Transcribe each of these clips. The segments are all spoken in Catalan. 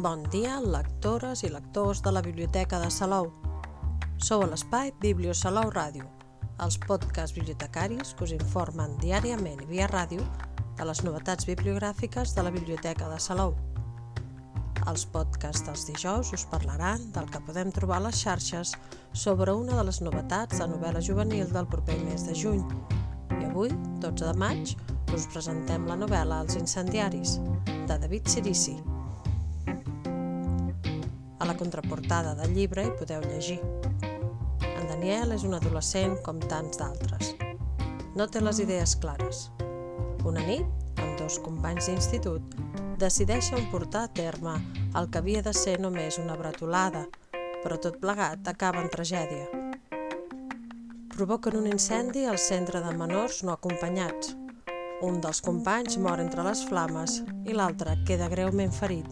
Bon dia, lectores i lectors de la Biblioteca de Salou. Sou a l'espai Biblio Salou Ràdio, els podcasts bibliotecaris que us informen diàriament via ràdio de les novetats bibliogràfiques de la Biblioteca de Salou. Els podcasts dels dijous us parlaran del que podem trobar a les xarxes sobre una de les novetats de novel·la juvenil del proper mes de juny. I avui, 12 de maig, us presentem la novel·la Els incendiaris, de David Sirici. A la contraportada del llibre hi podeu llegir. En Daniel és un adolescent com tants d'altres. No té les idees clares. Una nit, amb dos companys d'institut, decideixen portar a terme el que havia de ser només una bretolada, però tot plegat acaba en tragèdia. Provoquen un incendi al centre de menors no acompanyats. Un dels companys mor entre les flames i l'altre queda greument ferit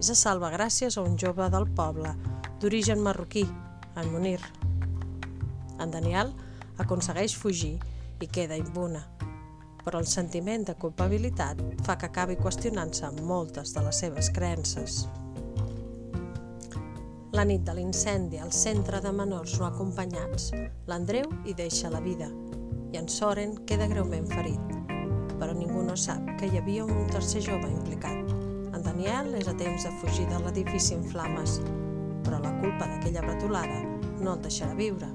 se salva gràcies a un jove del poble d'origen marroquí, en Munir. En Daniel aconsegueix fugir i queda imbuna, però el sentiment de culpabilitat fa que acabi qüestionant-se moltes de les seves creences. La nit de l'incendi al centre de menors no acompanyats, l'Andreu hi deixa la vida i en Soren queda greument ferit, però ningú no sap que hi havia un tercer jove implicat. En Daniel és a temps de fugir de l'edifici en flames, però la culpa d'aquella bretolada no el deixarà viure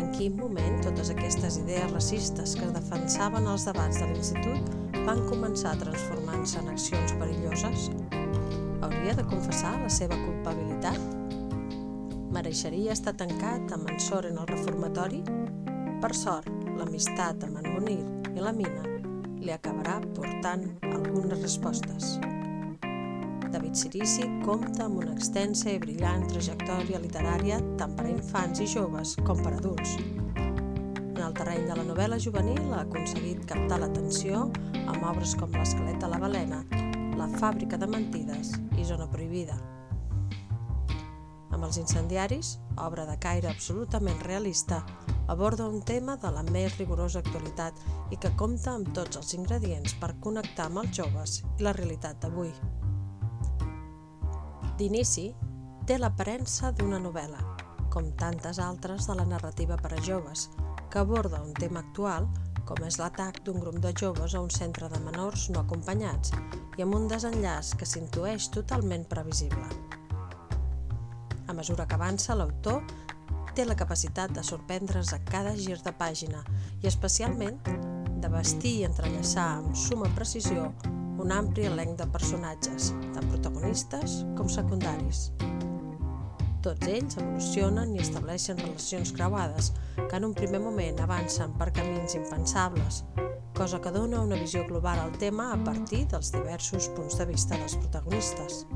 en quin moment totes aquestes idees racistes que defensaven els debats de l'institut van començar a transformar-se en accions perilloses? Hauria de confessar la seva culpabilitat? Mereixeria estar tancat amb en Soren al reformatori? Per sort, l'amistat amb en Munir i la Mina li acabarà portant algunes respostes. David Sirici compta amb una extensa i brillant trajectòria literària tant per a infants i joves com per a adults. En el terreny de la novel·la juvenil ha aconseguit captar l'atenció amb obres com L'esquelet de la balena, La fàbrica de mentides i Zona prohibida. Amb els incendiaris, obra de caire absolutament realista, aborda un tema de la més rigorosa actualitat i que compta amb tots els ingredients per connectar amb els joves i la realitat d'avui. D'inici, té l'aparença d'una novel·la, com tantes altres de la narrativa per a joves, que aborda un tema actual com és l'atac d'un grup de joves a un centre de menors no acompanyats i amb un desenllaç que s'intueix totalment previsible. A mesura que avança, l'autor té la capacitat de sorprendre's a cada gir de pàgina i especialment de vestir i entrellaçar amb suma precisió un ampli elenc de personatges, tant protagonistes com secundaris. Tots ells evolucionen i estableixen relacions creuades que en un primer moment avancen per camins impensables, cosa que dona una visió global al tema a partir dels diversos punts de vista dels protagonistes.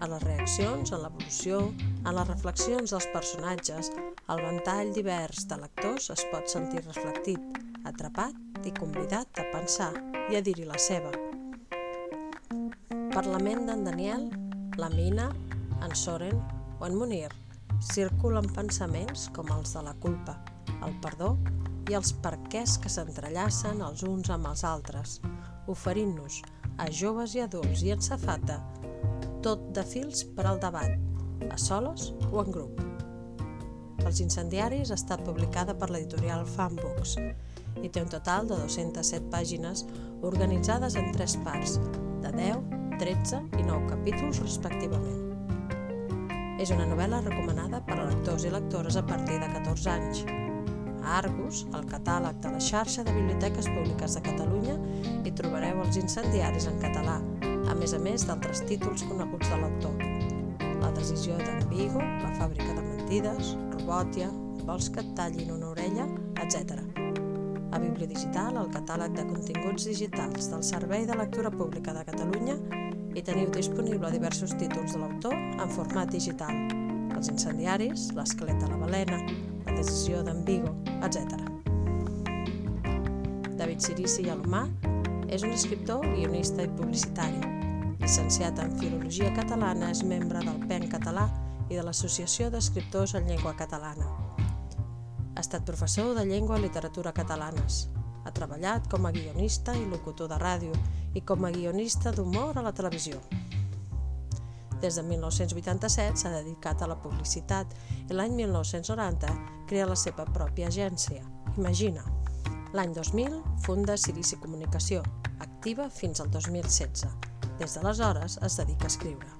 A les reaccions, en l'evolució, en les reflexions dels personatges, el ventall divers de lectors es pot sentir reflectit, atrapat i convidat a pensar i a dir-hi la seva. Per la ment d'en Daniel, la Mina, en Soren o en Munir circulen pensaments com els de la culpa, el perdó i els perquès que s'entrellacen els uns amb els altres, oferint-nos a joves i adults i en safata tot de fils per al debat, a soles o en grup. Els incendiaris ha estat publicada per l'editorial Fanbooks i té un total de 207 pàgines organitzades en tres parts, de 10, 13 i 9 capítols respectivament. És una novel·la recomanada per a lectors i lectores a partir de 14 anys. A Argus, el catàleg de la xarxa de biblioteques públiques de Catalunya, hi trobareu els incendiaris en català, a més a més d'altres títols coneguts de l'autor. La decisió d'en Vigo, La fàbrica de mentides, Robòtia, Vols que et tallin una orella, etc. A Bibliodigital, el catàleg de continguts digitals del Servei de Lectura Pública de Catalunya, hi teniu disponible diversos títols de l'autor en format digital. Els incendiaris, l'esquelet de la balena, la decisió d'en Vigo, etc. David Sirici i Alomà és un escriptor, guionista i publicitari. Llicenciat en Filologia Catalana, és membre del PEN Català i de l'Associació d'Escriptors en Llengua Catalana. Ha estat professor de llengua i literatura catalanes. Ha treballat com a guionista i locutor de ràdio i com a guionista d'humor a la televisió. Des de 1987 s'ha dedicat a la publicitat i l'any 1990 crea la seva pròpia agència. Imagina! L'any 2000 funda Sirici Comunicació, activa fins al 2016. Des d'aleshores es dedica a escriure.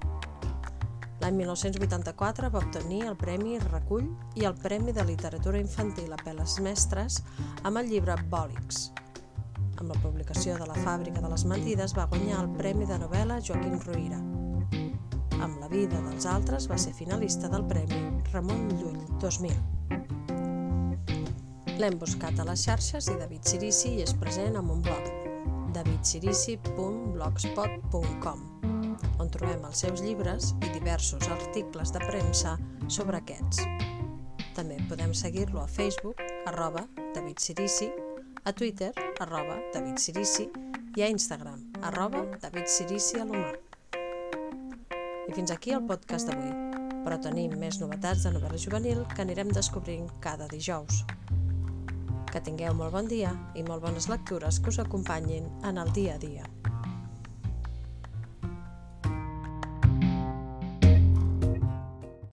L'any 1984 va obtenir el Premi Recull i el Premi de Literatura Infantil a Peles Mestres amb el llibre Bòlix. Amb la publicació de La fàbrica de les mentides va guanyar el Premi de novel·la Joaquim Ruïra amb la vida dels altres va ser finalista del Premi Ramon Llull 2000. L'hem buscat a les xarxes i David Sirici és present amb un blog davidsirici.blogspot.com on trobem els seus llibres i diversos articles de premsa sobre aquests. També podem seguir-lo a Facebook, arroba David Sirici, a Twitter, arroba David Sirici, i a Instagram, arroba David Sirici Alomar. I fins aquí el podcast d'avui, però tenim més novetats de novel·la juvenil que anirem descobrint cada dijous. Que tingueu molt bon dia i molt bones lectures que us acompanyin en el dia a dia.